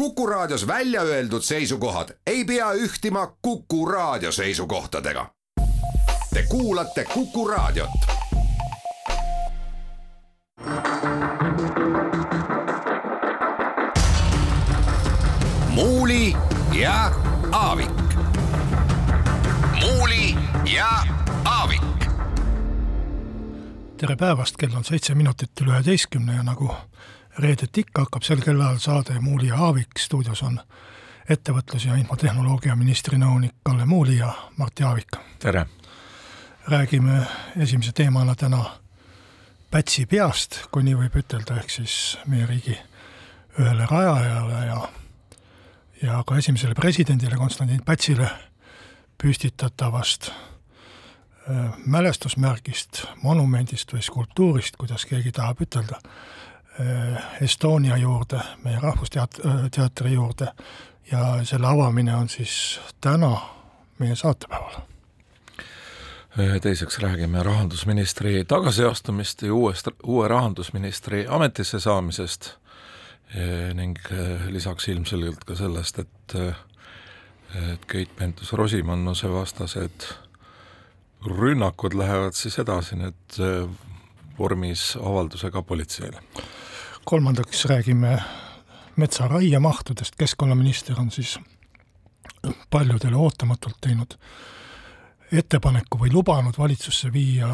Kuku Raadios välja öeldud seisukohad ei pea ühtima Kuku Raadio seisukohtadega. Te kuulate Kuku Raadiot. muuli ja Aavik. muuli ja Aavik. tere päevast, kell on seitse minutit üle üheteistkümne ja nagu reedeti ikka hakkab sel kellaajal saade Muuli ja Aavik, stuudios on ettevõtlus- ja infotehnoloogia ministri nõunik Kalle Muuli ja Mart Jaavik. tere! räägime esimese teemana täna Pätsi peast, kui nii võib ütelda, ehk siis meie riigi ühele rajajale ja ja ka esimesele presidendile Konstantin Pätsile püstitatavast äh, mälestusmärgist, monumendist või skulptuurist, kuidas keegi tahab ütelda, Estonia juurde, meie Rahvusteatri juurde ja selle avamine on siis täna meie saatepäeval. teiseks räägime rahandusministri tagasiastumist ja uuest, uue rahandusministri ametisse saamisest ning lisaks ilmselgelt ka sellest, et et Keit Pentus-Rosimannuse vastased rünnakud lähevad siis edasi nüüd vormis avaldusega politseile. Kolmandaks räägime metsa raiemahtudest, keskkonnaminister on siis paljudele ootamatult teinud ettepaneku või lubanud valitsusse viia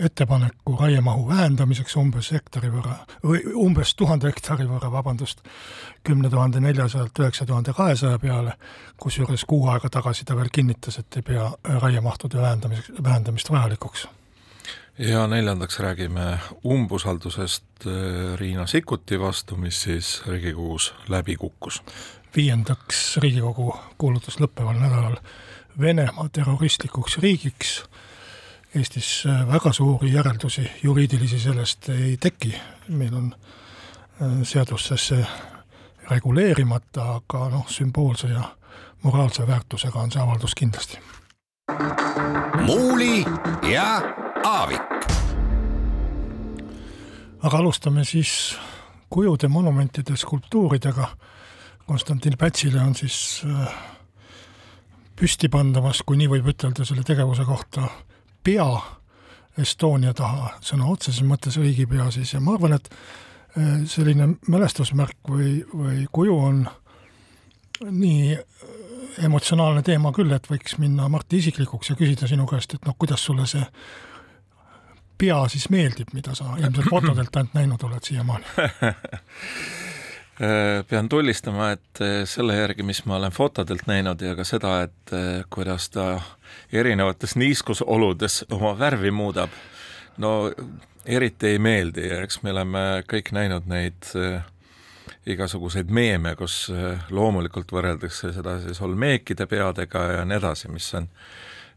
ettepaneku raiemahu vähendamiseks umbes hektari võrra, või umbes tuhande hektari võrra, vabandust, kümne tuhande neljasajalt üheksa tuhande kahesaja peale, kusjuures kuu aega tagasi ta veel kinnitas, et ei pea raiemahtude vähendamiseks, vähendamist vajalikuks ja neljandaks räägime umbusaldusest Riina Sikkuti vastu, mis siis Riigikogus läbi kukkus. viiendaks Riigikogu kuulutas lõppeval nädalal Venemaa terroristlikuks riigiks. Eestis väga suuri järeldusi juriidilisi sellest ei teki, meil on seadustes see reguleerimata, aga noh, sümboolse ja moraalse väärtusega on see avaldus kindlasti. muuli ja Aavik. aga alustame siis kujude, monumentide, skulptuuridega. Konstantin Pätsile on siis püsti pandamas, kui nii võib ütelda selle tegevuse kohta, pea Estonia taha, sõna otseses mõttes riigipea siis ja ma arvan, et selline mälestusmärk või, või kuju on nii emotsionaalne teema küll, et võiks minna Marti isiklikuks ja küsida sinu käest, et noh, kuidas sulle see pea siis meeldib, mida sa ilmselt fotodelt ainult näinud oled siiamaani. Pean tunnistama, et selle järgi, mis ma olen fotodelt näinud ja ka seda, et kuidas ta erinevates niiskusoludes oma värvi muudab, no eriti ei meeldi ja eks me oleme kõik näinud neid igasuguseid meeme, kus loomulikult võrreldakse seda siis olmeekide peadega ja nii edasi, mis on,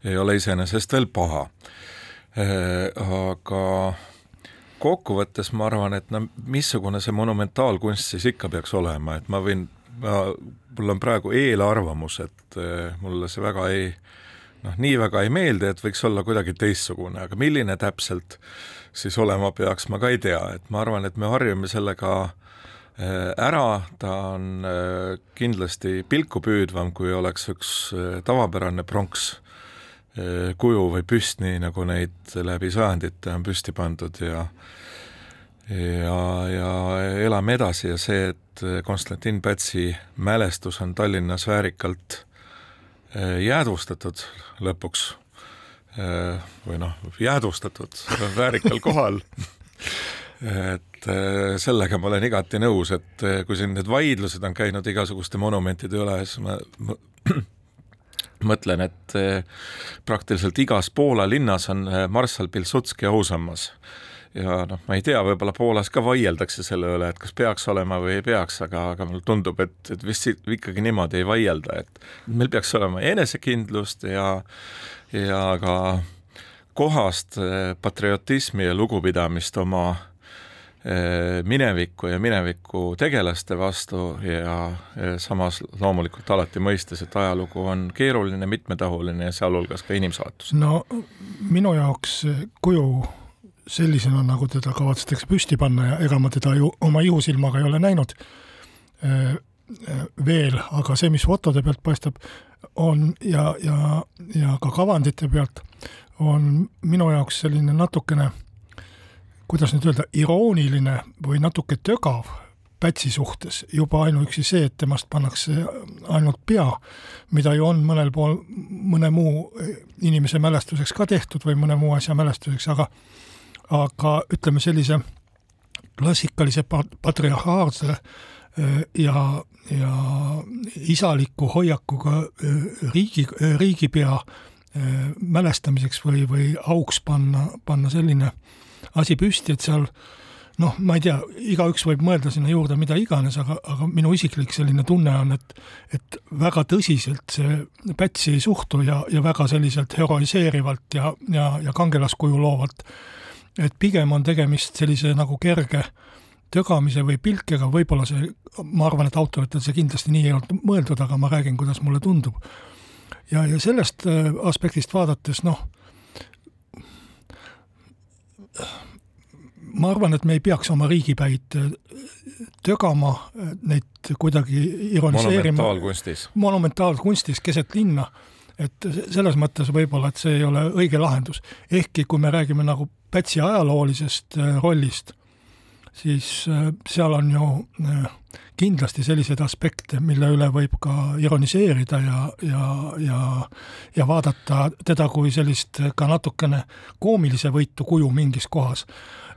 ei ole iseenesest veel paha aga kokkuvõttes ma arvan, et no missugune see monumentaalkunst siis ikka peaks olema, et ma võin, ma, mul on praegu eelarvamus, et mulle see väga ei noh, nii väga ei meeldi, et võiks olla kuidagi teistsugune, aga milline täpselt siis olema peaks, ma ka ei tea, et ma arvan, et me harjume sellega ära, ta on kindlasti pilku püüdvam, kui oleks üks tavapärane pronks kuju või püst, nii nagu neid läbi sajandite on püsti pandud ja ja, ja elame edasi ja see, et Konstantin Pätsi mälestus on Tallinnas väärikalt jäädvustatud lõpuks või noh, jäädvustatud väärikal kohal. Et sellega ma olen igati nõus, et kui siin need vaidlused on käinud igasuguste monumentide üle, siis ma, ma mõtlen, et praktiliselt igas Poola linnas on marssal Pilsudski ausammas. Ja noh, ma ei tea, võib-olla Poolas ka vaieldakse selle üle, et kas peaks olema või ei peaks, aga, aga mulle tundub, et, et vist ikkagi niimoodi ei vaielda, et meil peaks olema enesekindlust ja, ja ka kohast patriotismi ja lugupidamist oma minevikku ja mineviku tegelaste vastu ja samas loomulikult alati mõistes, et ajalugu on keeruline, mitmetahuline ja sealhulgas ka inimsaatus. no minu jaoks kuju sellisena, nagu teda kavatsetakse püsti panna ja ega ma teda ju oma ihusilmaga ei ole näinud, veel, aga see, mis fotode pealt paistab, on ja, ja, ja ka kavandite pealt, on minu jaoks selline natukene, kuidas nüüd öelda, irooniline või natuke tögav Pätsi suhtes, juba ainuüksi see, et temast pannakse ainult pea, mida ju on mõnel pool mõne muu inimese mälestuseks ka tehtud või mõne muu asja mälestuseks, aga aga ütleme sellise klassikalise patriarhaalse ja, ja isaliku hoiakuga riigi, riigipea mälestamiseks või, või auks panna, panna selline asi püsti, et seal noh, ma ei tea, igaüks võib mõelda sinna juurde mida iganes, aga, aga minu isiklik selline tunne on, et et väga tõsiselt see Pätsi ei suhtu ja, ja väga selliselt heroiseerivalt ja, ja, ja kangelaskuju loovalt. et pigem on tegemist sellise nagu kerge tögamise või pilkega, võib-olla see, ma arvan, et autoritel see kindlasti nii ei olnud mõeldud, aga ma räägin, kuidas mulle tundub. ja, ja sellest äh, aspektist vaadates, noh, ma arvan, et me ei peaks oma riigipäid äh, tögama, äh, neid kuidagi ironiseerima. monumentaalkunstis. monumentaalkunstis keset linna, et selles mõttes võib-olla, et see ei ole õige lahendus. ehkki kui me räägime nagu Pätsi ajaloolisest rollist siis äh, seal on ju äh, kindlasti selliseid aspekte, mille üle võib ka ironiseerida ja, ja, ja, ja vaadata teda kui sellist ka natukene koomilise võitu kuju mingis kohas.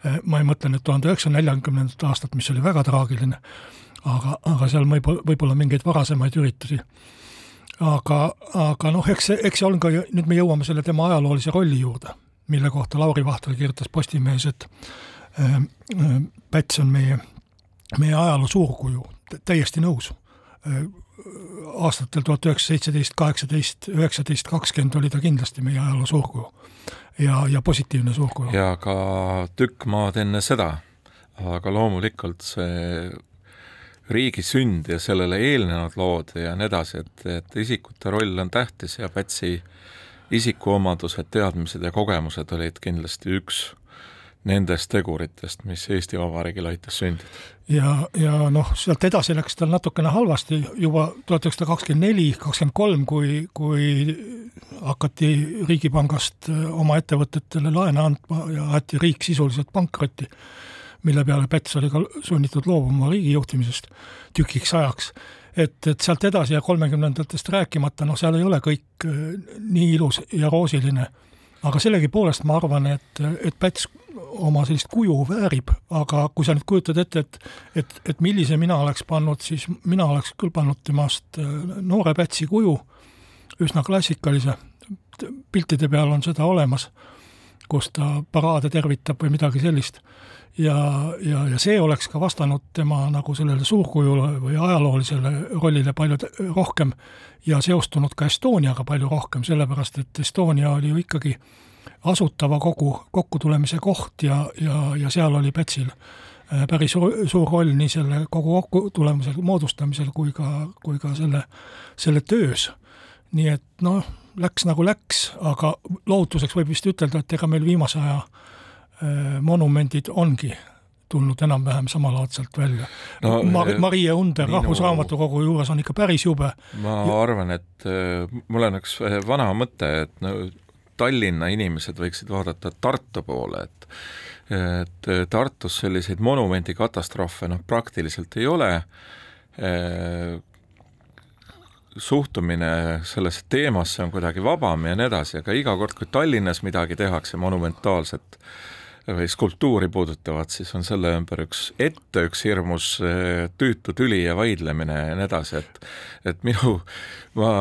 Äh, ma ei mõtle nüüd tuhande üheksasaja neljakümnendat aastat, mis oli väga traagiline, aga, aga seal võib, võib-olla mingeid varasemaid üritusi. aga, aga noh, eks see, eks see on ka, nüüd me jõuame selle tema ajaloolise rolli juurde, mille kohta Lauri Vahter kirjutas Postimehes, et Päts on meie, meie ajaloo suurkuju, täiesti nõus. Äh, aastatel tuhat üheksasada seitseteist, kaheksateist, üheksateist, kakskümmend oli ta kindlasti meie ajaloo suurkuju ja, ja positiivne suurkuju. ja ka tükk maad enne seda, aga loomulikult see riigi sünd ja sellele eelnenud lood ja nii edasi, et, et isikute roll on tähtis ja Pätsi isikuomadused, teadmised ja kogemused olid kindlasti üks nendest teguritest, mis Eesti Vabariigil aitas sündida. ja, ja noh, sealt edasi läks tal natukene halvasti. Juba tuhat üheksasada kakskümmend neli, kakskümmend kolm, kui, kui hakati Riigipangast oma ettevõtetele laene andma ja aeti riik sisuliselt pankrotti, mille peale Päts oli ka sunnitud loobuma riigi juhtimisest tükiks ajaks. Et, et sealt edasi ja kolmekümnendatest rääkimata, noh, seal ei ole kõik äh, nii ilus ja roosiline. Aga sellegipoolest ma arvan, et, et Päts oma sellist kuju väärib, aga kui sa nüüd kujutad ette, et et, et millise mina oleks pannud, siis mina oleks küll pannud temast äh, noore Pätsi kuju, üsna klassikalise, piltide peal on seda olemas, kus ta paraade tervitab või midagi sellist. ja, ja, ja see oleks ka vastanud tema nagu sellele suurkujule või ajaloolisele rollile palju rohkem ja seostunud ka Estoniaga palju rohkem, sellepärast et Estonia oli ju ikkagi asutava kogu kokkutulemise koht ja, ja, ja seal oli Pätsil äh, päris suur roll nii selle kogu kokkutulemisel, moodustamisel kui ka, kui ka selle, selle töös. nii et noh, läks nagu läks, aga lohutuseks võib vist ütelda, et ega meil viimase aja äh, monumendid ongi tulnud enam-vähem samalaadselt välja no,. Mar-, äh, Marie Under minu... Rahvusraamatukogu juures on ikka päris jube. ma ja... arvan, et mul on üks vana mõte, et no Tallinna inimesed võiksid vaadata Tartu poole, et et Tartus selliseid monumendikatastroofe noh, praktiliselt ei ole, suhtumine sellesse teemasse on kuidagi vabam ja nii edasi, aga iga kord, kui Tallinnas midagi tehakse monumentaalset, või skulptuuri puudutavat, siis on selle ümber üks ette üks hirmus tüütu tüli ja vaidlemine ja nii edasi, et et minu, ma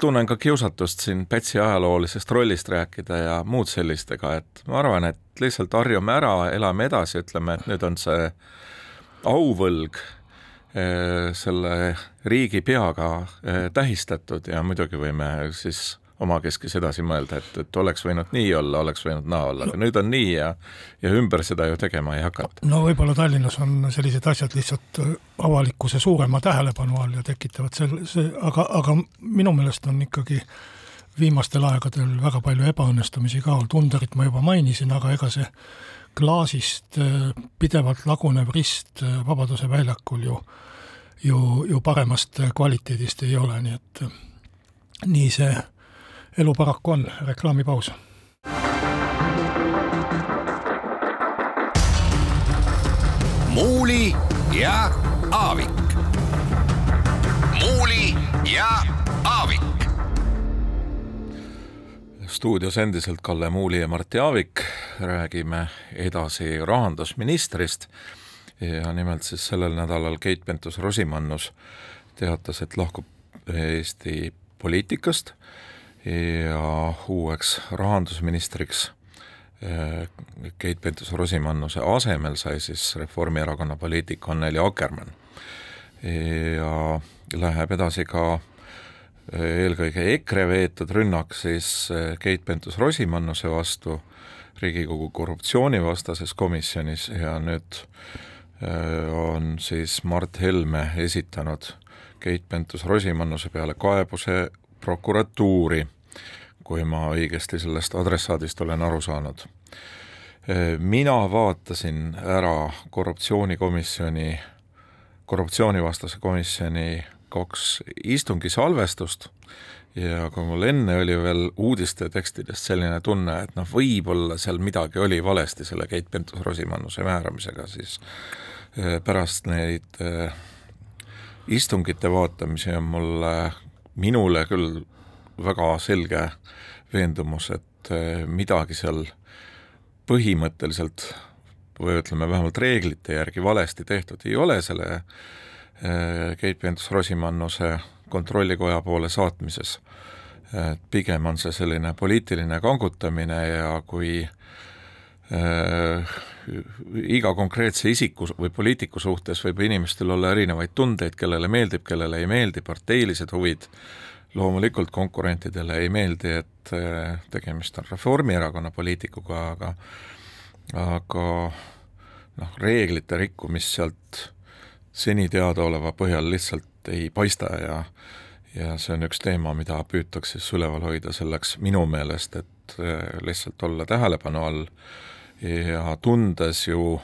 tunnen ka kiusatust siin Pätsi ajaloolisest rollist rääkida ja muud sellistega, et ma arvan, et lihtsalt harjume ära, elame edasi, ütleme, et nüüd on see auvõlg eh, selle riigipeaga eh, tähistatud ja muidugi võime siis omakeskis edasi mõelda, et, et oleks võinud nii olla, oleks võinud naa olla, aga nüüd on nii ja ja ümber seda ju tegema ei hakata. no võib-olla Tallinnas on sellised asjad lihtsalt äh, avalikkuse suurema tähelepanu all ja tekitavad selle, see, aga, aga minu meelest on ikkagi viimastel aegadel väga palju ebaõnnestumisi ka olnud, Underit ma juba mainisin, aga ega see klaasist äh, pidevalt lagunev rist äh, Vabaduse väljakul ju ju, ju paremast kvaliteedist ei ole, nii et nii see elu paraku on, reklaamipaus. muuli ja Aavik. muuli ja Aavik. stuudios endiselt Kalle Muuli ja Martti Aavik, räägime edasi rahandusministrist ja nimelt siis sellel nädalal Keit Pentus-Rosimannus teatas, et lahkub Eesti poliitikast ja uueks rahandusministriks eh, Keit Pentus-Rosimannuse asemel sai siis Reformierakonna poliitik Anneli Akkermann. ja läheb edasi ka eh, eelkõige EKRE veetud rünnak siis eh, Keit Pentus-Rosimannuse vastu Riigikogu korruptsioonivastases komisjonis ja nüüd on siis Mart Helme esitanud Keit Pentus-Rosimannuse peale kaebuse prokuratuuri, kui ma õigesti sellest adressaadist olen aru saanud. mina vaatasin ära korruptsioonikomisjoni, korruptsioonivastase komisjoni kaks istungisalvestust ja kui mul enne oli veel uudiste tekstidest selline tunne, et noh, võib-olla seal midagi oli valesti selle Keit Pentus-Rosimannuse määramisega, siis eh, pärast neid eh, istungite vaatamisi on mulle minule küll väga selge veendumus, et eh, midagi seal põhimõtteliselt või ütleme, vähemalt reeglite järgi valesti tehtud ei ole selle eh, Keit Pentus-Rosimannuse kontrollikoja poole saatmises. et pigem on see selline poliitiline kangutamine ja kui äh, iga konkreetse isiku või poliitiku suhtes võib inimestel olla erinevaid tundeid, kellele meeldib, kellele ei meeldi, parteilised huvid, loomulikult konkurentidele ei meeldi, et äh, tegemist on Reformierakonna poliitikuga, aga aga noh, reeglite rikkumist sealt seni teadaoleva põhjal lihtsalt ei paista ja ja see on üks teema, mida püütakse siis üleval hoida selleks minu meelest, et äh, lihtsalt olla tähelepanu all ja tundes ju,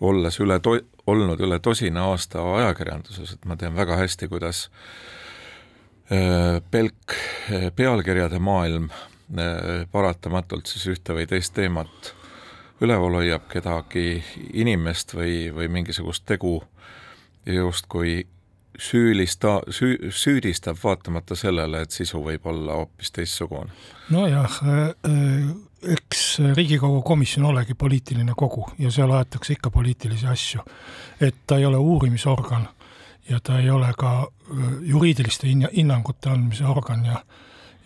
olles üle to-, olnud üle tosina aasta ajakirjanduses, et ma tean väga hästi, kuidas äh, pelk äh, pealkirjade maailm äh, paratamatult siis ühte või teist teemat üleval hoiab kedagi inimest või, või mingisugust tegu justkui süülista, süü-, süüdistab vaatamata sellele, et sisu võib olla hoopis teistsugune. nojah äh,, eks Riigikogu komisjon olegi poliitiline kogu ja seal aetakse ikka poliitilisi asju. et ta ei ole uurimisorgan ja ta ei ole ka äh, juriidiliste hinnangute andmise organ ja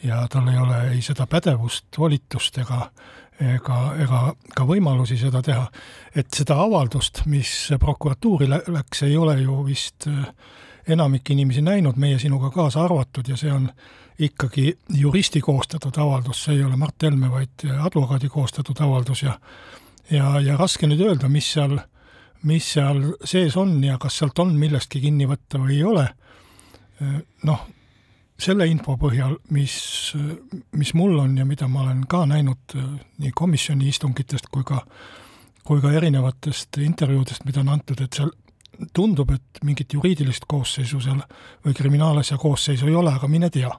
ja tal ei ole ei seda pädevust, volitust ega ega, ega ka võimalusi seda teha. et seda avaldust, mis prokuratuuri läks, ei ole ju vist äh, enamik inimesi näinud, meie sinuga kaasa arvatud ja see on ikkagi juristi koostatud avaldus, see ei ole Mart Helme, vaid advokaadi koostatud avaldus ja ja, ja raske nüüd öelda, mis seal, mis seal sees on ja kas sealt on millestki kinni võtta või ei ole, noh, selle info põhjal, mis, mis mul on ja mida ma olen ka näinud nii komisjoni istungitest kui ka kui ka erinevatest intervjuudest, mida on antud, et seal tundub, et mingit juriidilist koosseisu seal või kriminaalasja koosseisu ei ole, aga mine tea,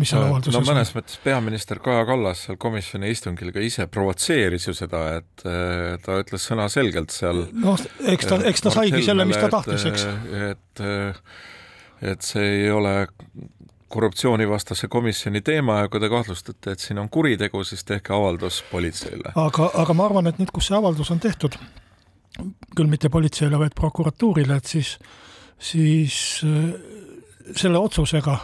mis seal avalduses no mõnes mõttes peaminister Kaja Kallas seal komisjoni istungil ka ise provotseeris ju seda, et äh, ta ütles sõnaselgelt seal noh, eks ta, eks ta saigi selle, mis ta tahtis, eks. et, et see ei ole korruptsioonivastase komisjoni teema ja kui te kahtlustate, et siin on kuritegu, siis tehke avaldus politseile. aga, aga ma arvan, et nüüd, kus see avaldus on tehtud, küll mitte politseile, vaid prokuratuurile, et siis, siis äh, selle otsusega,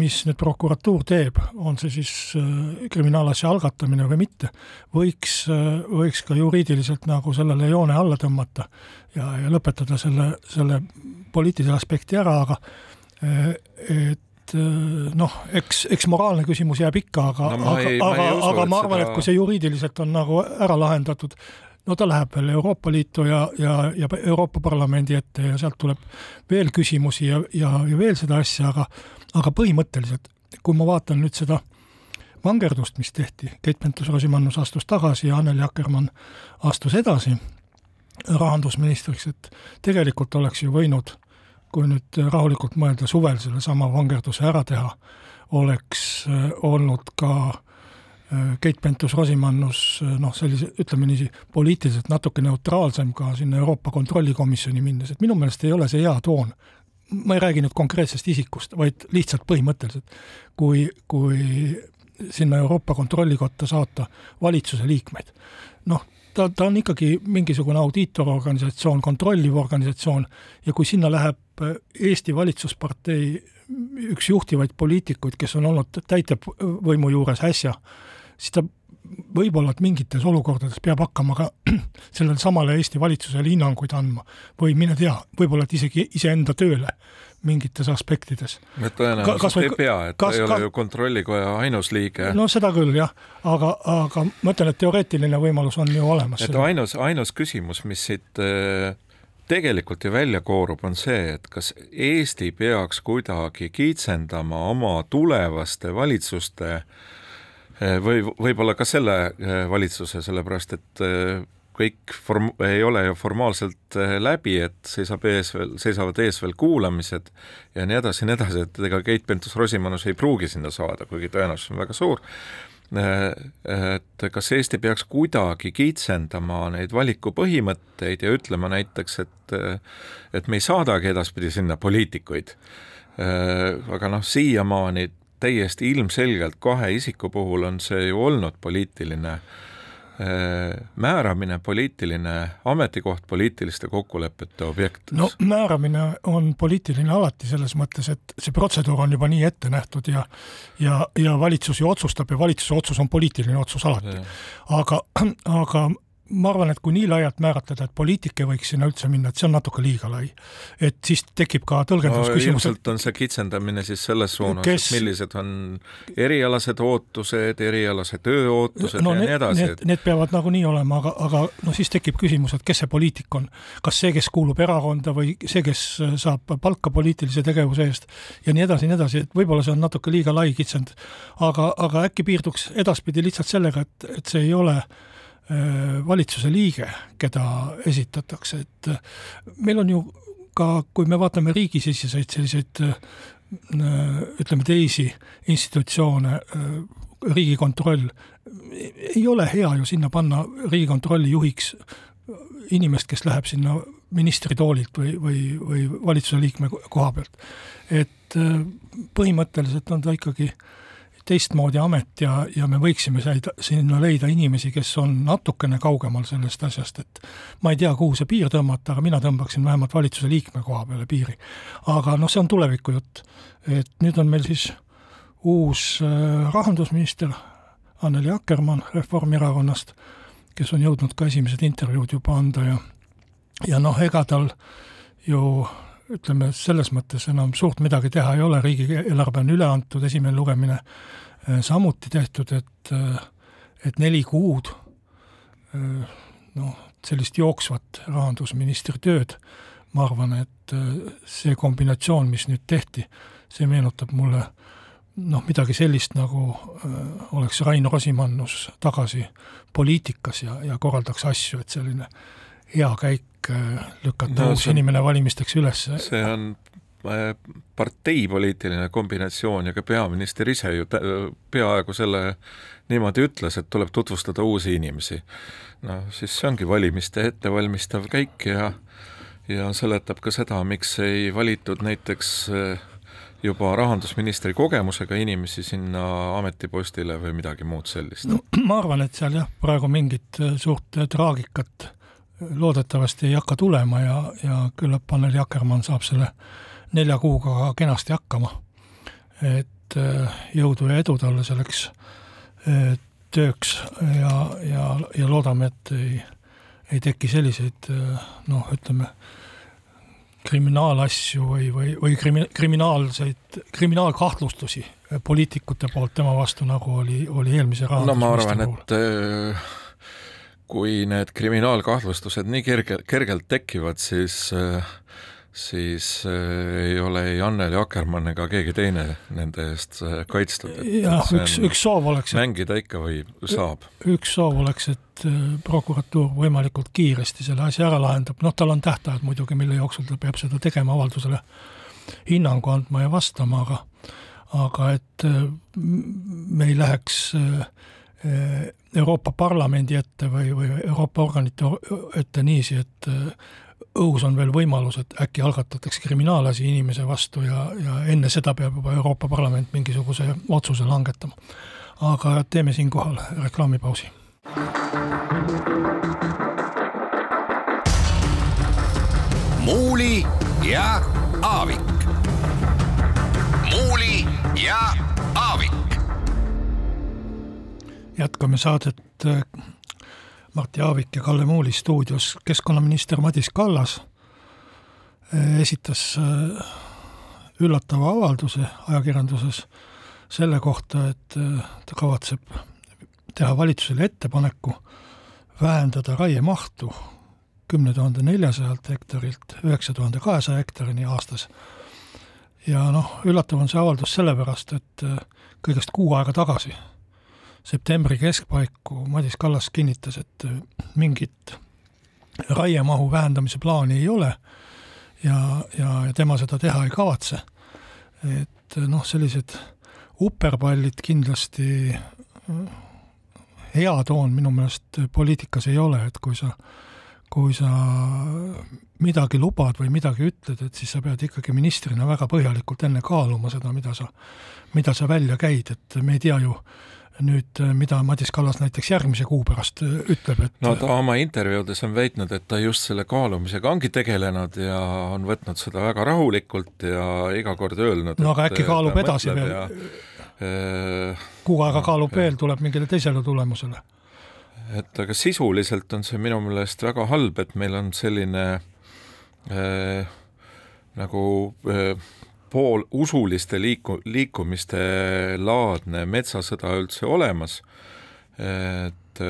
mis nüüd prokuratuur teeb, on see siis äh, kriminaalasja algatamine või mitte, võiks, äh, võiks ka juriidiliselt nagu sellele joone alla tõmmata ja, ja lõpetada selle, selle poliitilise aspekti ära, aga et noh, eks, eks moraalne küsimus jääb ikka, aga no,, aga, aga, aga ma arvan et kui see juriidiliselt on nagu ära lahendatud, no ta läheb veel Euroopa Liitu ja, ja, ja Euroopa Parlamendi ette ja sealt tuleb veel küsimusi ja, ja, ja veel seda asja, aga aga põhimõtteliselt, kui ma vaatan nüüd seda vangerdust, mis tehti, Keit Pentus-Rosimannus astus tagasi ja Anneli Akkermann astus edasi rahandusministriks, et tegelikult oleks ju võinud kui nüüd rahulikult mõelda suvel sellesama vangerduse ära teha, oleks olnud ka Keit Pentus-Rosimannus noh, sellise, ütleme niiviisi, poliitiliselt natuke neutraalsem ka sinna Euroopa Kontrollikomisjoni minnes, et minu meelest ei ole see hea toon. ma ei räägi nüüd konkreetsest isikust, vaid lihtsalt põhimõtteliselt, kui, kui sinna Euroopa Kontrollikotta saata valitsuse liikmeid. noh, ta, ta on ikkagi mingisugune audiitororganisatsioon, kontrolliv organisatsioon ja kui sinna läheb Eesti Valitsuspartei üks juhtivaid poliitikuid, kes on olnud täitevvõimu juures äsja, siis ta võib-olla, et mingites olukordades peab hakkama ka sellele samale Eesti valitsusele hinnanguid andma või mine tea, võib-olla et isegi iseenda tööle mingites aspektides. et tõenäoliselt või, ei pea, et kas, ta ei ole ka, ju kontrollikoja ainus liige. no seda küll jah, aga, aga ma ütlen, et teoreetiline võimalus on ju olemas. et ainus, ainus küsimus, mis siit äh, tegelikult ju välja koorub, on see, et kas Eesti peaks kuidagi kiitsendama oma tulevaste valitsuste äh, või võib-olla ka selle eh, valitsuse, sellepärast et eh, kõik form-, ei ole ju formaalselt läbi, et seisab ees veel, seisavad ees veel kuulamised ja nii edasi ja nii edasi, et ega Keit Pentus-Rosimannus ei pruugi sinna saada, kuigi tõenäosus on väga suur, et kas Eesti peaks kuidagi kitsendama neid valikupõhimõtteid ja ütlema näiteks, et et me ei saadagi edaspidi sinna poliitikuid, aga noh, siiamaani täiesti ilmselgelt kahe isiku puhul on see ju olnud poliitiline äh, määramine, poliitiline ametikoht, poliitiliste kokkulepete objekt. no määramine on poliitiline alati selles mõttes, et see protseduur on juba nii ette nähtud ja ja, ja valitsus ju otsustab ja valitsuse otsus on poliitiline otsus alati. aga, aga ma arvan, et kui nii laialt määratleda, et poliitik ei võiks sinna üldse minna, et see on natuke liiga lai. et siis tekib ka tõlgendusküsimus no,. ilmselt on see kitsendamine siis selles suunas kes..., et millised on erialased ootused, erialase töö ootused no, ja need, nii edasi. Need, need peavad nagunii olema, aga, aga noh, siis tekib küsimus, et kes see poliitik on. kas see, kes kuulub erakonda või see, kes saab palka poliitilise tegevuse eest ja nii edasi ja nii edasi, et võib-olla see on natuke liiga lai kitsend. aga, aga äkki piirduks edaspidi lihtsalt sellega, et, et see ei ole äh, valitsuse liige, keda esitatakse, et äh, meil on ju ka, kui me vaatame riigisiseseid selliseid äh, ütleme, teisi institutsioone, Riigikontroll, ei ole hea ju sinna panna Riigikontrolli juhiks inimest, kes läheb sinna ministritoolilt või, või, või valitsuse liikme koha pealt. et põhimõtteliselt on ta ikkagi äh, teistmoodi amet ja, ja me võiksime säida, sinna leida inimesi, kes on natukene kaugemal sellest asjast, et ma ei tea, kuhu see piir tõmmata, aga mina tõmbaksin vähemalt valitsuse liikme koha peale piiri. aga noh, see on tuleviku jutt. et nüüd on meil siis uus äh, rahandusminister Anneli Akkermann Reformierakonnast, kes on jõudnud ka esimesed intervjuud juba anda ja ja noh, ega tal ju ütleme, selles mõttes enam suurt midagi teha ei ole, riigieelarve on üle antud, esimene lugemine äh, samuti tehtud, et äh, et neli kuud äh, noh, sellist jooksvat rahandusministri tööd, ma arvan, et see kombinatsioon, mis nüüd tehti, see meenutab mulle noh, midagi sellist, nagu oleks Rain Rosimannus tagasi poliitikas ja, ja korraldaks asju, et selline hea käik Äh, lükata no, uus on, inimene valimisteks üles. see on äh, parteipoliitiline kombinatsioon ja ka peaminister ise ju peaaegu selle niimoodi ütles, et tuleb tutvustada uusi inimesi. noh, siis see ongi valimiste ettevalmistav käik ja ja seletab ka seda, miks ei valitud näiteks äh, juba rahandusministri kogemusega inimesi sinna ametipostile või midagi muud sellist? no ma arvan, et seal jah, praegu mingit suurt traagikat loodetavasti ei hakka tulema ja, ja küllap Anneli Akkermann saab selle nelja kuuga kenasti hakkama. et äh, jõudu ja edu talle selleks äh, tööks ja, ja, ja loodame, et ei, ei teki selliseid äh, noh, ütleme, kriminaalasju või, või, või krimi-, kriminaalseid, kriminaalkahtlustusi poliitikute poolt tema vastu, nagu oli, oli eelmise rahandusministri no ma arvan, et kui need kriminaalkahtlustused nii kerge, kergelt tekivad, siis äh, siis äh, ei ole ei Anneli Akkermann ega keegi teine nende eest äh, kaitstud. jah, üks, üks soov oleks mängida ikka võib, saab. üks soov oleks, et äh, prokuratuur võimalikult kiiresti selle asja ära lahendab, noh, tal on tähtajad muidugi, mille jooksul ta peab seda tegema, avaldusele hinnangu andma ja vastama, aga aga et me ei läheks Euroopa Parlamendi ette või, või Euroopa organite ette niiviisi, et õhus on veel võimalus, et äkki algatatakse kriminaalasi inimese vastu ja, ja enne seda peab juba Euroopa Parlament mingisuguse otsuse langetama. aga teeme siinkohal reklaamipausi. muuli ja Aavik. muuli ja Aavik. Jätkame saadet Martti Aavik ja Kalle Muuli stuudios keskkonnaminister Madis Kallas eh, esitas eh, üllatava avalduse ajakirjanduses selle kohta, et ta kavatseb teha valitsusele ettepaneku vähendada raiemahtu kümne tuhande neljasajalt hektarilt üheksa tuhande kahesaja hektarini aastas. ja noh, üllatav on see avaldus sellepärast, et kõigest kuu aega tagasi septembri keskpaiku Madis Kallas kinnitas, et mingit raiemahu vähendamise plaani ei ole ja, ja, ja tema seda teha ei kavatse. et noh, sellised uperpallid kindlasti hea toon minu meelest poliitikas ei ole, et kui sa, kui sa midagi lubad või midagi ütled, et siis sa pead ikkagi ministrina väga põhjalikult enne kaaluma seda, mida sa, mida sa välja käid, et me ei tea ju, nüüd, äh, mida Madis Kallas näiteks järgmise kuu pärast äh, ütleb, et no ta oma intervjuudes on väitnud, et ta just selle kaalumisega ongi tegelenud ja on võtnud seda väga rahulikult ja iga kord öelnud no aga äkki kaalub edasi veel ja, äh,, kuu aega kaalub no, veel, tuleb mingile teisele tulemusele? et aga sisuliselt on see minu meelest väga halb, et meil on selline äh, nagu äh, poolusuliste liiku-, liikumiste laadne metsasõda üldse olemas, et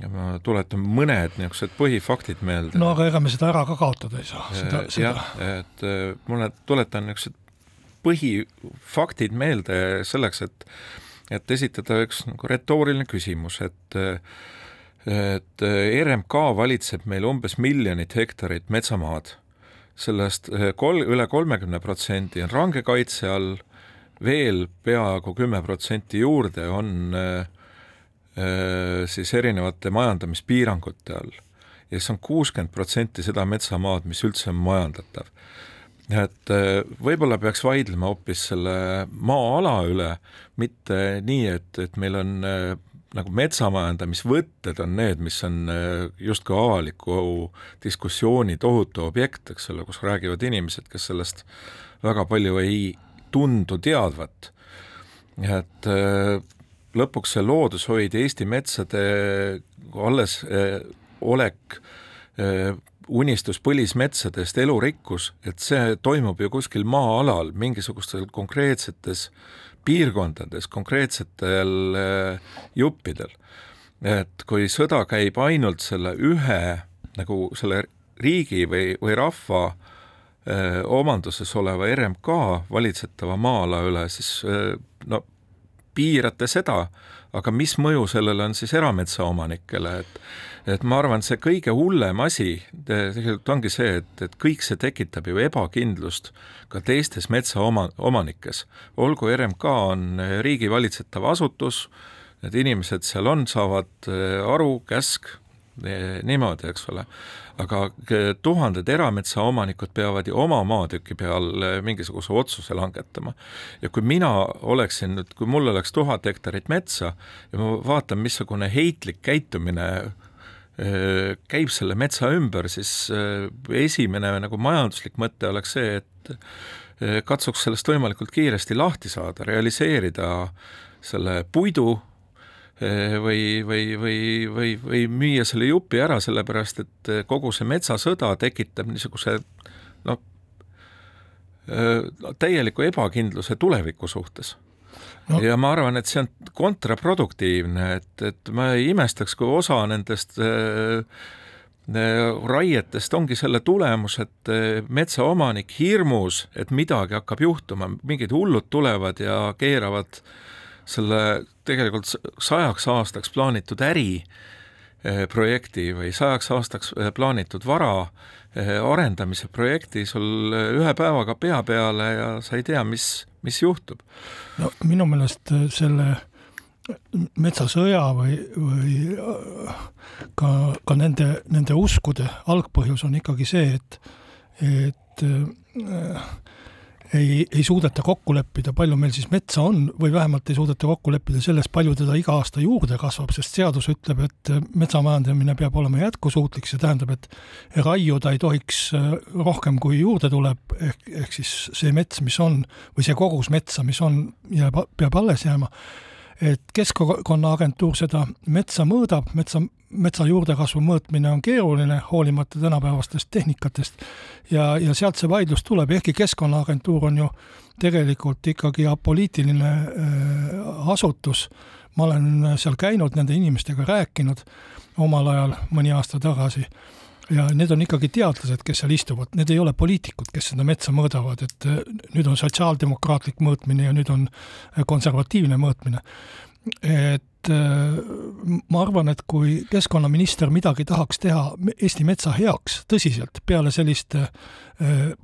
ja ma tuletan mõned niisugused põhifaktid meelde. no aga ega me seda ära ka kaotada ei saa, seda, seda. jah, et mulle tuletan niisugused põhifaktid meelde selleks, et et esitada üks nagu retooriline küsimus, et et RMK valitseb meil umbes miljonit hektarit metsamaad sellest eh, kol-, üle kolmekümne protsendi on range kaitse all, veel peaaegu kümme protsenti juurde on äh, siis erinevate majandamispiirangute all. ja siis on kuuskümmend protsenti seda metsamaad, mis üldse on majandatav. et võib-olla peaks vaidlema hoopis selle maa-ala üle, mitte nii, et, et meil on nagu metsamajandamisvõtted on need, mis on äh, justkui avaliku diskussiooni tohutu objekt, eks ole, kus räägivad inimesed, kes sellest väga palju ei tundu teadvat. et äh, lõpuks see loodushoid ja Eesti metsade alles äh, olek, unistus põlismetsadest, elurikkus, et see toimub ju kuskil maa-alal mingisugustel konkreetsetes piirkondades, konkreetsetel äh, juppidel. et kui sõda käib ainult selle ühe nagu selle riigi või, või rahva öö, äh, omanduses oleva RMK valitsetava maa-ala üle, siis öö, äh, no piirate seda, aga mis mõju sellele on siis erametsaomanikele, et et ma arvan, see kõige hullem asi tegelikult ongi see, et, et kõik see tekitab ju ebakindlust ka teistes metsaoma, omanikes. olgu RMK on riigi valitsetav asutus, need inimesed seal on, saavad äh, aru, käsk, niimoodi, eks ole, aga tuhanded erametsaomanikud peavad ju oma maatüki peal mingisuguse otsuse langetama. ja kui mina oleksin nüüd, kui mul oleks tuhat hektarit metsa ja ma vaatan, missugune heitlik käitumine käib selle metsa ümber, siis äh, esimene nagu majanduslik mõte oleks see, et äh, katsuks sellest võimalikult kiiresti lahti saada, realiseerida selle puidu või, või, või, või, või müüa selle jupi ära, sellepärast et kogu see metsasõda tekitab niisuguse noh, täieliku ebakindluse tuleviku suhtes no.. ja ma arvan, et see on kontraproduktiivne, et, et ma ei imestaks, kui osa nendest äh, raietest ongi selle tulemus, et metsaomanik hirmus, et midagi hakkab juhtuma, mingid hullud tulevad ja keeravad selle tegelikult sajaks aastaks plaanitud äri projekti või sajaks aastaks plaanitud vara arendamise projekti sul ühe päevaga pea peale ja sa ei tea, mis, mis juhtub. no minu meelest selle äh, metsasõja või, või ka, ka nende, nende uskude algpõhjus on ikkagi see, et, et äh, ei, ei suudeta kokku leppida, palju meil siis metsa on või vähemalt ei suudeta kokku leppida selles, palju teda iga aasta juurde kasvab, sest seadus ütleb, et metsamajandamine peab olema jätkusuutlik, see tähendab, et raiuda ei tohiks äh, rohkem, kui juurde tuleb, ehk, ehk siis see mets, mis on, või see kogus metsa, mis on, jääb, peab alles jääma et Keskkonnaagentuur seda metsa mõõdab, metsa, metsa juurdekasvu mõõtmine on keeruline, hoolimata tänapäevastest tehnikatest, ja, ja sealt see vaidlus tuleb, ehkki Keskkonnaagentuur on ju tegelikult ikkagi apoliitiline äh, asutus, ma olen seal käinud, nende inimestega rääkinud omal ajal, mõni aasta tagasi ja need on ikkagi teadlased, kes seal istuvad, need ei ole poliitikud, kes seda metsa mõõdavad, et äh, nüüd on sotsiaaldemokraatlik mõõtmine ja nüüd on äh, konservatiivne mõõtmine. et äh, ma arvan, et kui keskkonnaminister midagi tahaks teha Eesti metsa heaks tõsiselt, peale selliste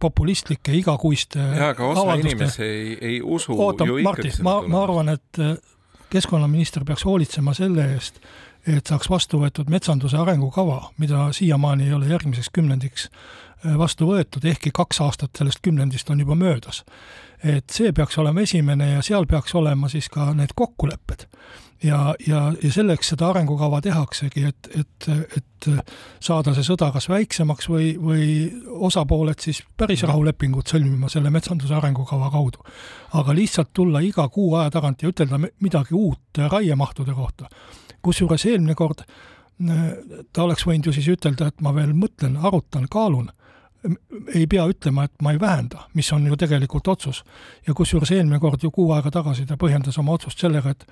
populistlike igakuiste jaa, aga osa avalduste, inimesi ei, ei usu oota, Martti, ma, ma arvan, et keskkonnaminister peaks hoolitsema selle eest, et saaks vastu võetud metsanduse arengukava, mida siiamaani ei ole järgmiseks kümnendiks äh, vastu võetud, ehkki kaks aastat sellest kümnendist on juba möödas. et see peaks olema esimene ja seal peaks olema siis ka need kokkulepped. Ja, ja, ja selleks seda arengukava tehaksegi, et, et, et saada see sõda kas väiksemaks või, või osapooled siis päris rahulepingut sõlmima selle metsanduse arengukava kaudu. aga lihtsalt tulla iga kuu aja tagant ja ütelda midagi uut raiemahtude kohta kusjuures eelmine kord äh, ta oleks võinud ju siis ütelda, et ma veel mõtlen, arutan, kaalun. ei pea ütlema, et ma ei vähenda, mis on ju tegelikult otsus. ja kusjuures eelmine kord ju kuu aega tagasi ta põhjendas oma otsust sellega, et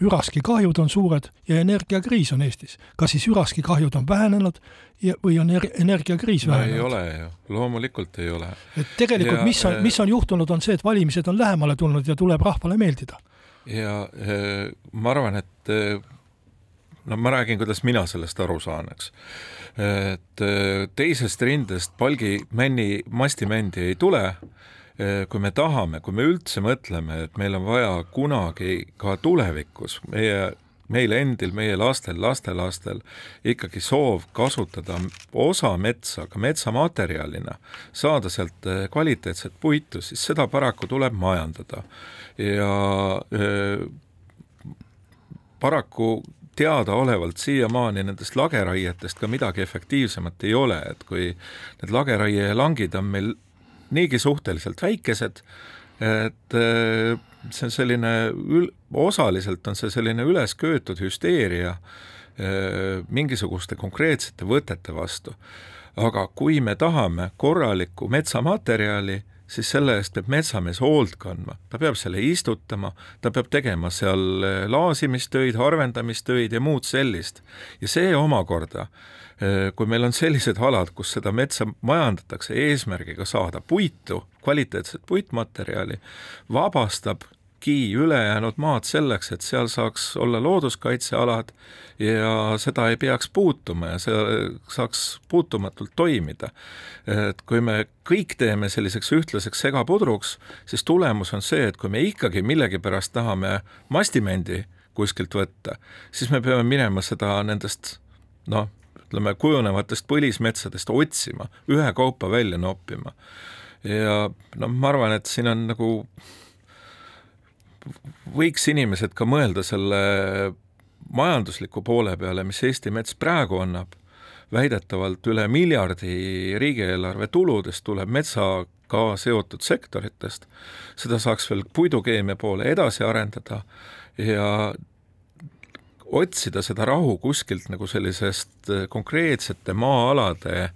üraskikahjud on suured ja energiakriis on Eestis. kas siis üraskikahjud on vähenenud ja, või on er energiakriis no, vähenenud? ei ole ju, loomulikult ei ole. et tegelikult, mis on, mis on juhtunud, on see, et valimised on lähemale tulnud ja tuleb rahvale meeldida. ja äh, ma arvan, et äh, no ma räägin, kuidas mina sellest aru saan, eks. et äh, teisest rindest palgimänni, mastimändi ei tule, äh, kui me tahame, kui me üldse mõtleme, et meil on vaja kunagi ka tulevikus meie meil endil, meie lastel, lastelastel ikkagi soov kasutada osa metsa ka metsamaterjalina, saada sealt äh, kvaliteetset puitu, siis seda paraku tuleb majandada. ja öö, paraku teadaolevalt siiamaani nendest lageraietest ka midagi efektiivsemat ei ole, et kui need lageraielangid on meil niigi suhteliselt väikesed, et äh, see on selline, osaliselt on see selline üles köetud hüsteeria äh, mingisuguste konkreetsete võtete vastu. aga kui me tahame korralikku metsamaterjali, siis selle eest peab metsamees hoolt kandma, ta peab selle istutama, ta peab tegema seal laasimistöid, harvendamistöid ja muud sellist. ja see omakorda, eh, kui meil on sellised alad, kus seda metsa majandatakse eesmärgiga saada puitu, kvaliteetset puitmaterjali, vabastab Ki ülejäänud maad selleks, et seal saaks olla looduskaitsealad ja seda ei peaks puutuma ja see saaks puutumatult toimida. et kui me kõik teeme selliseks ühtlaseks segapudruks, siis tulemus on see, et kui me ikkagi millegipärast tahame mastimendi kuskilt võtta, siis me peame minema seda nendest noh, ütleme kujunevatest põlismetsadest otsima, ühekaupa välja noppima. ja noh, ma arvan, et siin on nagu võiks inimesed ka mõelda selle majandusliku poole peale, mis Eesti mets praegu annab, väidetavalt üle miljardi riigieelarve tuludest tuleb metsaga seotud sektoritest, seda saaks veel puidukeemia poole edasi arendada ja otsida seda rahu kuskilt nagu sellisest konkreetsete maa-alade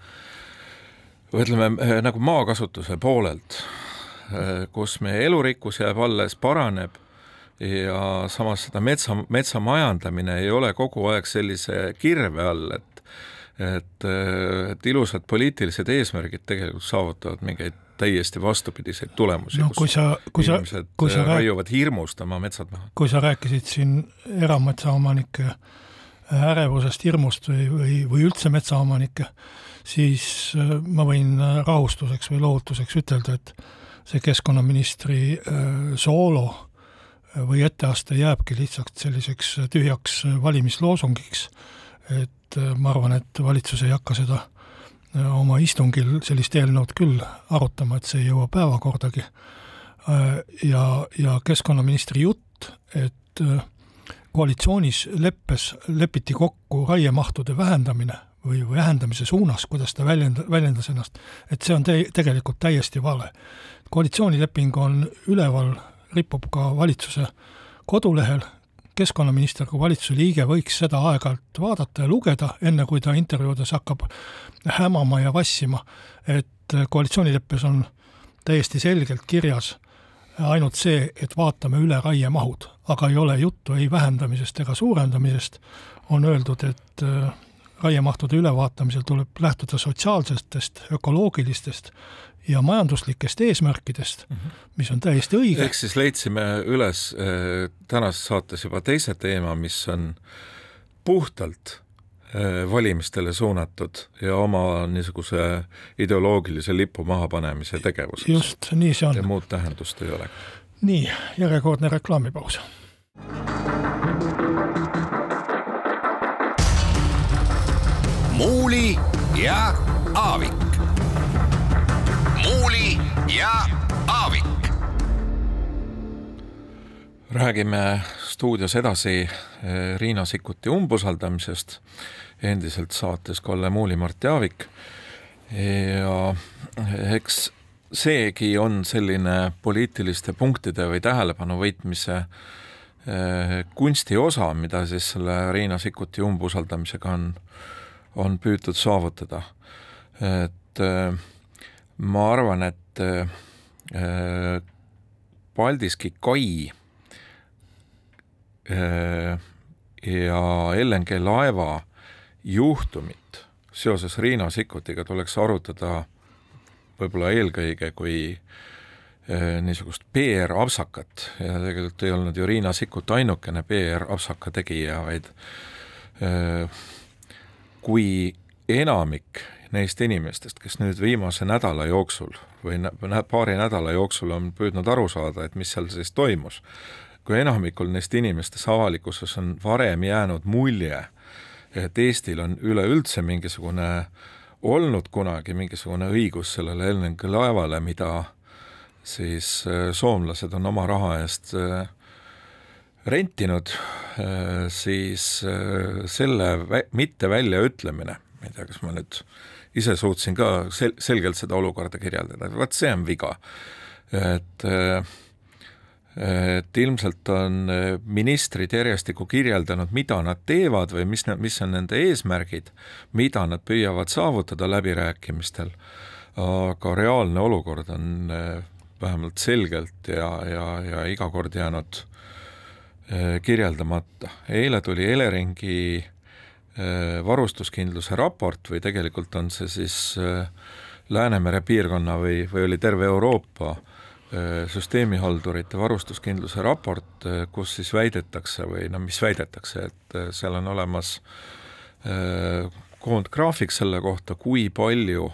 või ütleme, nagu maakasutuse poolelt Äh, kus meie elurikkus jääb alles, paraneb ja samas seda metsa, metsa majandamine ei ole kogu aeg sellise kirve all, et et, et ilusad poliitilised eesmärgid tegelikult saavutavad mingeid täiesti vastupidiseid tulemusi no kui sa, kui sa, kui sa raiuvad hirmust oma metsad maha. kui sa rääkisid siin erametsaomanike ärevusest, hirmust või, või, või üldse metsaomanike, siis äh, ma võin rahustuseks või lohutuseks ütelda, et see keskkonnaministri äh, soolo äh, või etteaste jääbki lihtsalt selliseks tühjaks valimisloosungiks, et ma arvan, et valitsus ei hakka seda oma istungil sellist eelnõud küll arutama, et see ei jõua päevakordagi. ja, ja keskkonnaministri jutt, et koalitsioonis leppes lepiti kokku raiemahtude vähendamine või vähendamise suunas, kuidas ta väljend-, väljendas ennast, et see on te-, tegelikult täiesti vale. koalitsioonileping on üleval, ripub ka valitsuse kodulehel, keskkonnaminister kui valitsuse liige võiks seda aeg-ajalt vaadata ja lugeda, enne kui ta intervjuudes hakkab hämama ja vassima, et koalitsioonileppes on täiesti selgelt kirjas ainult see, et vaatame üle raiemahud, aga ei ole juttu ei vähendamisest ega suurendamisest, on öeldud, et raiemahtude ülevaatamisel tuleb lähtuda sotsiaalsetest, ökoloogilistest ja majanduslikest eesmärkidest mm, -hmm. mis on täiesti õige. ehk siis leidsime üles äh, tänases saates juba teise teema, mis on puhtalt äh, valimistele suunatud ja oma niisuguse ideoloogilise lipu mahapanemise tegevuseks. just, nii see on. ja muud tähendust ei ole. nii, järjekordne reklaamipaus Muuli ja Aavik. muuli ja Aavik. räägime stuudios edasi eh, Riina Sikkuti umbusaldamisest, endiselt saates Kalle Muuli, Mart Jaavik ja eks seegi on selline poliitiliste punktide või tähelepanu võitmise eh, kunsti osa, mida siis selle Riina Sikkuti umbusaldamisega on on püütud saavutada. et äh, ma arvan, et äh, Paldiski kai äh, ja LNG laeva juhtumit seoses Riina Sikkutiga tuleks arutada võib-olla eelkõige kui niisugust PR-apsakat ja tegelikult ei olnud ju Riina Sikkut ainukene PR-apsaka tegija, vaid kui enamik neist inimestest, kes nüüd viimase nädala jooksul või paari nädala jooksul on püüdnud aru saada, et mis seal siis toimus, kui enamikul neist inimestest avalikkuses on varem jäänud mulje, et Eestil on üleüldse mingisugune, olnud kunagi mingisugune õigus sellele LNG laevale, mida siis äh, soomlased on oma raha eest äh, rentinud, äh, siis äh, selle mitte väljaütlemine, ma ei tea, kas ma nüüd ise suutsin ka sel-, selgelt seda olukorda kirjeldada, vot see on viga. et äh, et ilmselt on ministrid järjestikku kirjeldanud, mida nad teevad või mis, mis on nende eesmärgid, mida nad püüavad saavutada läbirääkimistel, aga reaalne olukord on vähemalt selgelt ja, ja, ja iga kord jäänud Äh, kirjeldamata. eile tuli Eleringi äh, varustuskindluse raport või tegelikult on see siis äh, Läänemere piirkonna või, või oli terve Euroopa süsteemihaldurite varustuskindluse raport, kus siis väidetakse või no mis väidetakse, et seal on olemas koondgraafik selle kohta, kui palju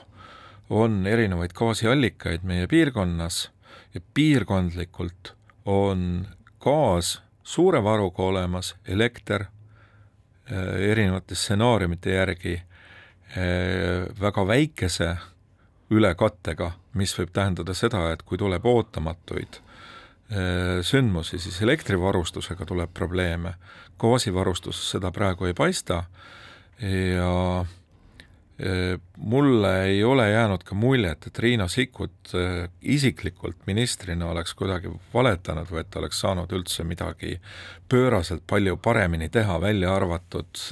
on erinevaid gaasiallikaid meie piirkonnas ja piirkondlikult on gaas suure varuga olemas, elekter äh, erinevate stsenaariumite järgi äh, väga väikese ülekattega, mis võib tähendada seda, et kui tuleb ootamatuid äh, sündmusi, siis elektrivarustusega tuleb probleeme, gaasivarustuses seda praegu ei paista ja mulle ei ole jäänud ka muljet, et Riina Sikkut isiklikult ministrina oleks kuidagi valetanud või et ta oleks saanud üldse midagi pööraselt palju paremini teha, välja arvatud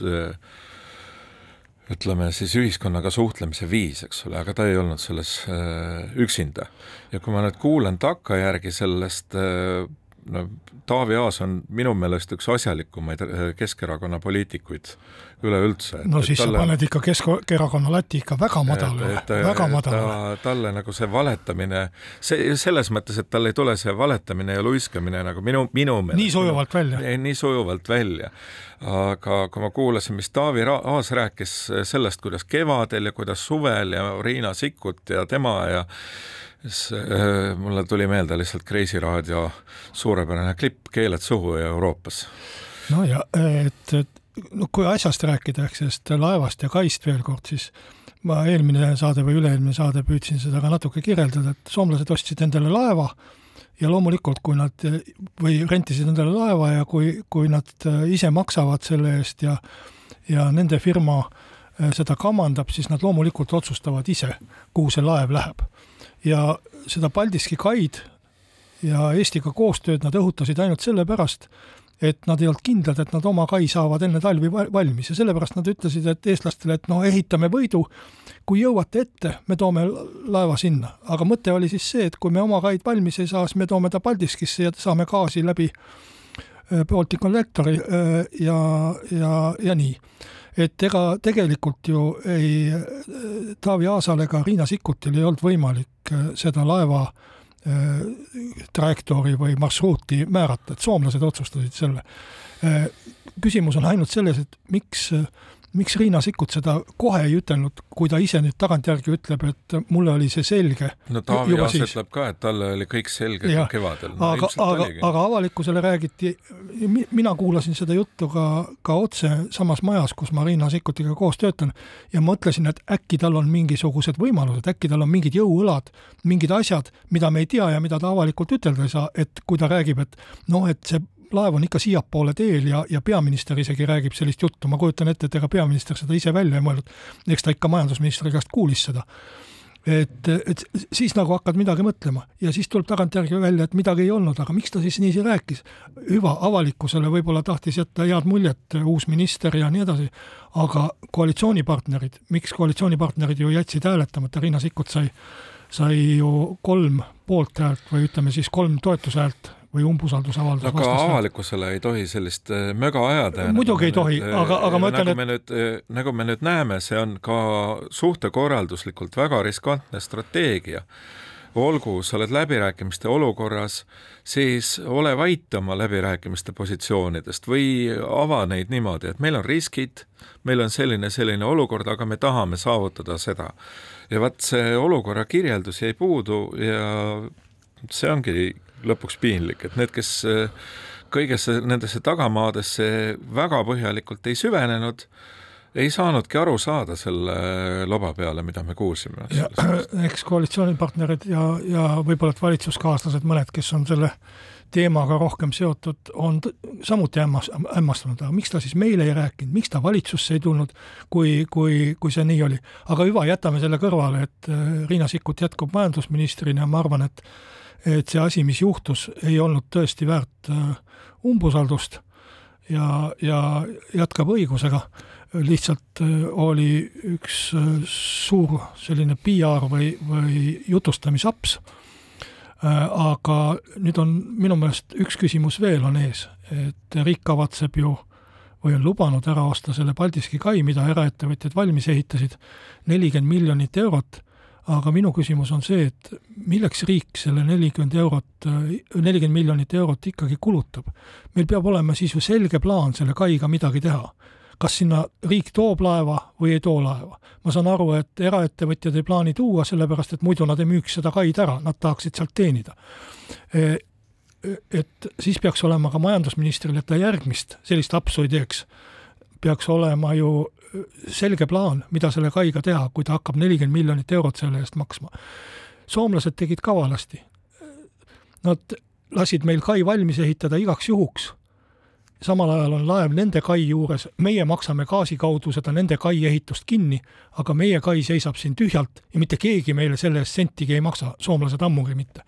ütleme siis ühiskonnaga suhtlemise viis, eks ole, aga ta ei olnud selles üksinda. ja kui ma nüüd kuulan takkajärgi sellest no Taavi Aas on minu meelest üks asjalikumaid Keskerakonna poliitikuid üleüldse. no siis talle, sa paned ikka Keskerakonna lati ikka väga madalale, väga madalale. talle nagu see valetamine, see selles mõttes, et tal ei tule see valetamine ja luiskamine nagu minu, minu meelest. nii sujuvalt välja. nii sujuvalt välja. aga kui ma kuulasin, mis Taavi Aas rääkis sellest, kuidas kevadel ja kuidas suvel ja Riina Sikkut ja tema ja siis äh, mulle tuli meelde lihtsalt Kreisi raadio suurepärane klipp Keeled suhu ja Euroopas. no ja et, et no kui asjast rääkida, ehk sellest laevast ja kaist veel kord, siis ma eelmine saade või üle-eelmine saade püüdsin seda ka natuke kirjeldada, et soomlased ostsid endale laeva ja loomulikult, kui nad või rentisid endale laeva ja kui, kui nad ise maksavad selle eest ja ja nende firma eh, seda kamandab, siis nad loomulikult otsustavad ise, kuhu see laev läheb. Ja seda Paldiski kaid ja Eestiga koostööd nad õhutasid ainult sellepärast, et nad ei olnud kindlad, et nad oma kai saavad enne talvi valmis ja sellepärast nad ütlesid, et eestlastele, et no ehitame Võidu, kui jõuate ette, me toome laeva sinna. aga mõte oli siis see, et kui me oma kaid valmis ei saa, siis me toome ta Paldiskisse ja saame gaasi läbi äh, Baltic Connectori äh, ja, ja, ja nii. Et ega tegelikult ju ei äh, Taavi Aasal ega Riina Sikkutil ei olnud võimalik seda laeva äh, Äh, trajektoori või marsruuti määrata, et soomlased otsustasid selle. Äh, küsimus on ainult selles, et miks miks Riina Sikkut seda kohe ei ütelnud, kui ta ise nüüd tagantjärgi ütleb, et mulle oli see selge. no Taavi Aas ütleb ka, et talle oli kõik selge ja, kevadel no,. aga, aga, aga avalikkusele räägiti, mina kuulasin seda juttu ka, ka otse samas majas, kus ma Riina Sikkutiga koos töötan ja mõtlesin, et äkki tal on mingisugused võimalused, äkki tal on mingid jõuõlad, mingid asjad, mida me ei tea ja mida ta avalikult ütelda ei saa, et kui ta räägib, et noh, et see laev on ikka siiapoole teel ja, ja peaminister isegi räägib sellist juttu, ma kujutan ette, et ega peaminister seda ise välja ei mõelnud, eks ta ikka majandusministri käest kuulis seda. et, et siis nagu hakkad midagi mõtlema ja siis tuleb tagantjärgi välja, et midagi ei olnud, aga miks ta siis niiviisi rääkis? hüva, avalikkusele võib-olla tahtis jätta head muljet, uus minister ja nii edasi, aga koalitsioonipartnerid, miks koalitsioonipartnerid ju jätsid hääletamata, Riina Sikkut sai sai ju kolm poolthäält või ütleme siis kolm toetushäält või umbusaldusavaldus aga vastasel. avalikkusele ei tohi sellist äh, möga ajada. muidugi ei tohi, äh, aga, aga ma ütlen, nagu et me nüüd, äh, nagu me nüüd näeme, see on ka suhtekorralduslikult väga riskantne strateegia olgu, sa oled läbirääkimiste olukorras, siis ole vait oma läbirääkimiste positsioonidest või ava neid niimoodi, et meil on riskid, meil on selline, selline olukord, aga me tahame saavutada seda. ja vaat see olukorra kirjeldus jäi puudu ja see ongi lõpuks piinlik, et need, kes äh, kõigesse nendesse tagamaadesse väga põhjalikult ei süvenenud, ei saanudki aru saada selle loba peale, mida me kuulsime. eks koalitsioonipartnerid ja, ja võib-olla et valitsuskaaslased, mõned, kes on selle teemaga rohkem seotud, on samuti hämmas-, hämmastunud, aga miks ta siis meile ei rääkinud, miks ta valitsusse ei tulnud, kui, kui, kui see nii oli. aga hüva, jätame selle kõrvale, et äh, Riina Sikkut jätkub majandusministrina ja ma arvan, et et see asi, mis juhtus, ei olnud tõesti väärt äh, umbusaldust ja, ja jätkab õigusega, lihtsalt äh, oli üks äh, suur selline PR või, või jutustamisaps, aga nüüd on minu meelest üks küsimus veel on ees, et riik kavatseb ju või on lubanud ära osta selle Paldiski kai, mida eraettevõtjad valmis ehitasid, nelikümmend miljonit eurot aga minu küsimus on see, et milleks riik selle nelikümmend eurot, nelikümmend miljonit eurot ikkagi kulutab? meil peab olema siis ju selge plaan selle kaiga midagi teha. kas sinna riik toob laeva või ei too laeva? ma saan aru, et eraettevõtjad ei plaani tuua, sellepärast et muidu nad ei müüks seda kaid ära, nad tahaksid sealt teenida e, et siis peaks olema ka majandusministril, et ta järgmist sellist apsu ei teeks, peaks olema ju selge plaan, mida selle kaiga teha, kui ta hakkab nelikümmend miljonit eurot selle eest maksma. soomlased tegid kavalasti. Nad lasid meil kai valmis ehitada igaks juhuks. samal ajal on laev nende kai juures, meie maksame gaasi kaudu seda nende kai ehitust kinni, aga meie kai seisab siin tühjalt ja mitte keegi meile selle eest sentigi ei maksa, soomlased ammugi mitte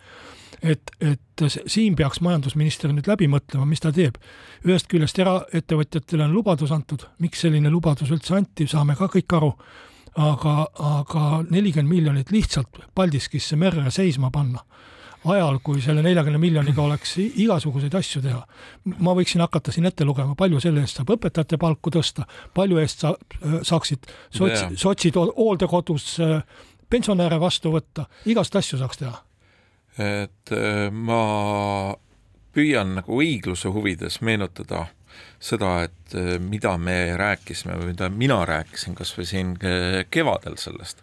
et, et siin peaks majandusminister nüüd läbi mõtlema, mis ta teeb. ühest küljest eraettevõtjatele on lubadus antud, miks selline lubadus üldse anti, saame ka kõik aru, aga, aga nelikümmend miljonit lihtsalt Paldiskisse merre seisma panna ajal, kui selle neljakümne miljoniga oleks igasuguseid asju teha. ma võiksin hakata siin ette lugema, palju selle eest saab õpetajate palku tõsta, palju eest sa, saaksid sots, sotsid hooldekodus äh, pensionäre vastu võtta, igast asju saaks teha. Et äh, ma püüan nagu õigluse huvides meenutada seda, et äh, mida me rääkisime või mida mina rääkisin kas või siin kevadel sellest.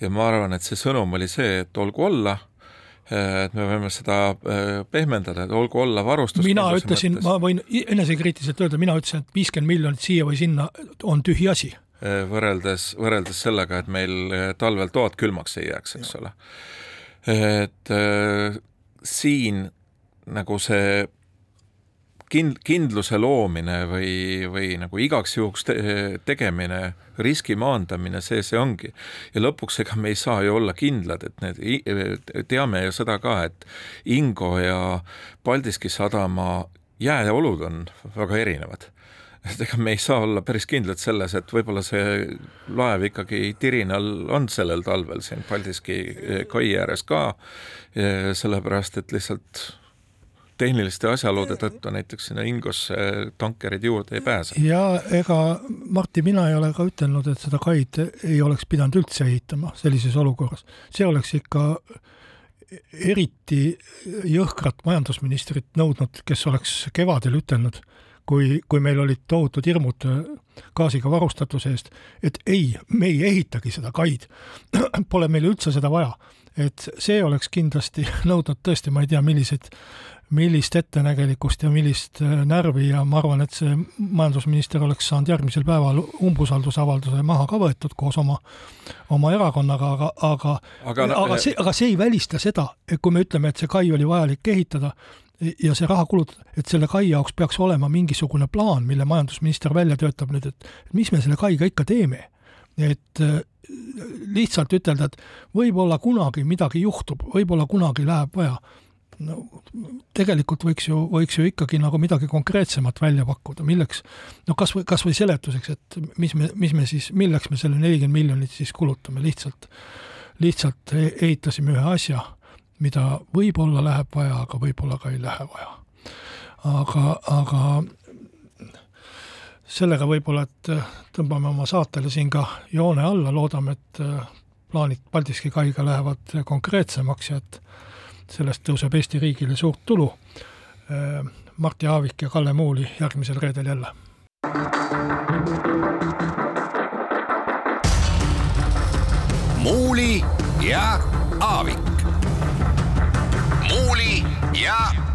ja ma arvan, et see sõnum oli see, et olgu olla et me võime seda äh, pehmendada, et olgu olla varustus. mina ütlesin, ma võin enesekriitiliselt öelda, mina ütlesin, et viiskümmend miljonit siia või sinna on tühi asi. Äh, võrreldes, võrreldes sellega, et meil äh, talvel toad külmaks ei jääks, eks ja. ole. Et äh, siin nagu see kind-, kindluse loomine või, või nagu igaks juhuks te tegemine, riski maandamine, see see ongi. ja lõpuks ega me ei saa ju olla kindlad, et need, teame ju seda ka, et Ingo ja Paldiski sadama jääolud on väga erinevad et ega me ei saa olla päris kindlad selles, et võib-olla see laev ikkagi tirinal on sellel talvel siin Paldiski kai ääres ka, sellepärast et lihtsalt tehniliste asjaolude tõttu näiteks sinna Ingosse tankerid juurde ei pääse. ja ega Martti, mina ei ole ka ütelnud, et seda kaid ei oleks pidanud üldse ehitama sellises olukorras. see oleks ikka eriti jõhkrat majandusministrit nõudnud, kes oleks kevadel ütelnud, kui, kui meil olid tohutud hirmud gaasiga varustatuse eest, et ei, me ei ehitagi seda kaid. Pole meil üldse seda vaja. et see oleks kindlasti nõudnud tõesti, ma ei tea, milliseid millist ettenägelikkust ja millist äh, närvi ja ma arvan, et see majandusminister oleks saanud järgmisel päeval umbusaldusavalduse maha ka võetud koos oma, oma erakonnaga, aga, aga aga, aga see, aga see ei välista seda, et kui me ütleme, et see kai oli vajalik ehitada ja see raha kulutada, et selle kai jaoks peaks olema mingisugune plaan, mille majandusminister välja töötab nüüd, et mis me selle kaiga ikka teeme. et äh, lihtsalt ütelda, et võib-olla kunagi midagi juhtub, võib-olla kunagi läheb vaja no tegelikult võiks ju, võiks ju ikkagi nagu midagi konkreetsemat välja pakkuda, milleks, no kas või, kas või seletuseks, et mis me, mis me siis, milleks me selle nelikümmend miljonit siis kulutame, lihtsalt, lihtsalt e-, ehitasime ühe asja, mida võib-olla läheb vaja, aga võib-olla ka ei lähe vaja. aga, aga sellega võib-olla, et tõmbame oma saatele siin ka joone alla, loodame, et plaanid Paldiski kaiga lähevad konkreetsemaks ja et sellest tõuseb Eesti riigile suurt tulu. Martti Aavik ja Kalle Muuli järgmisel reedel jälle. muuli ja Aavik. Muuli ja Aavik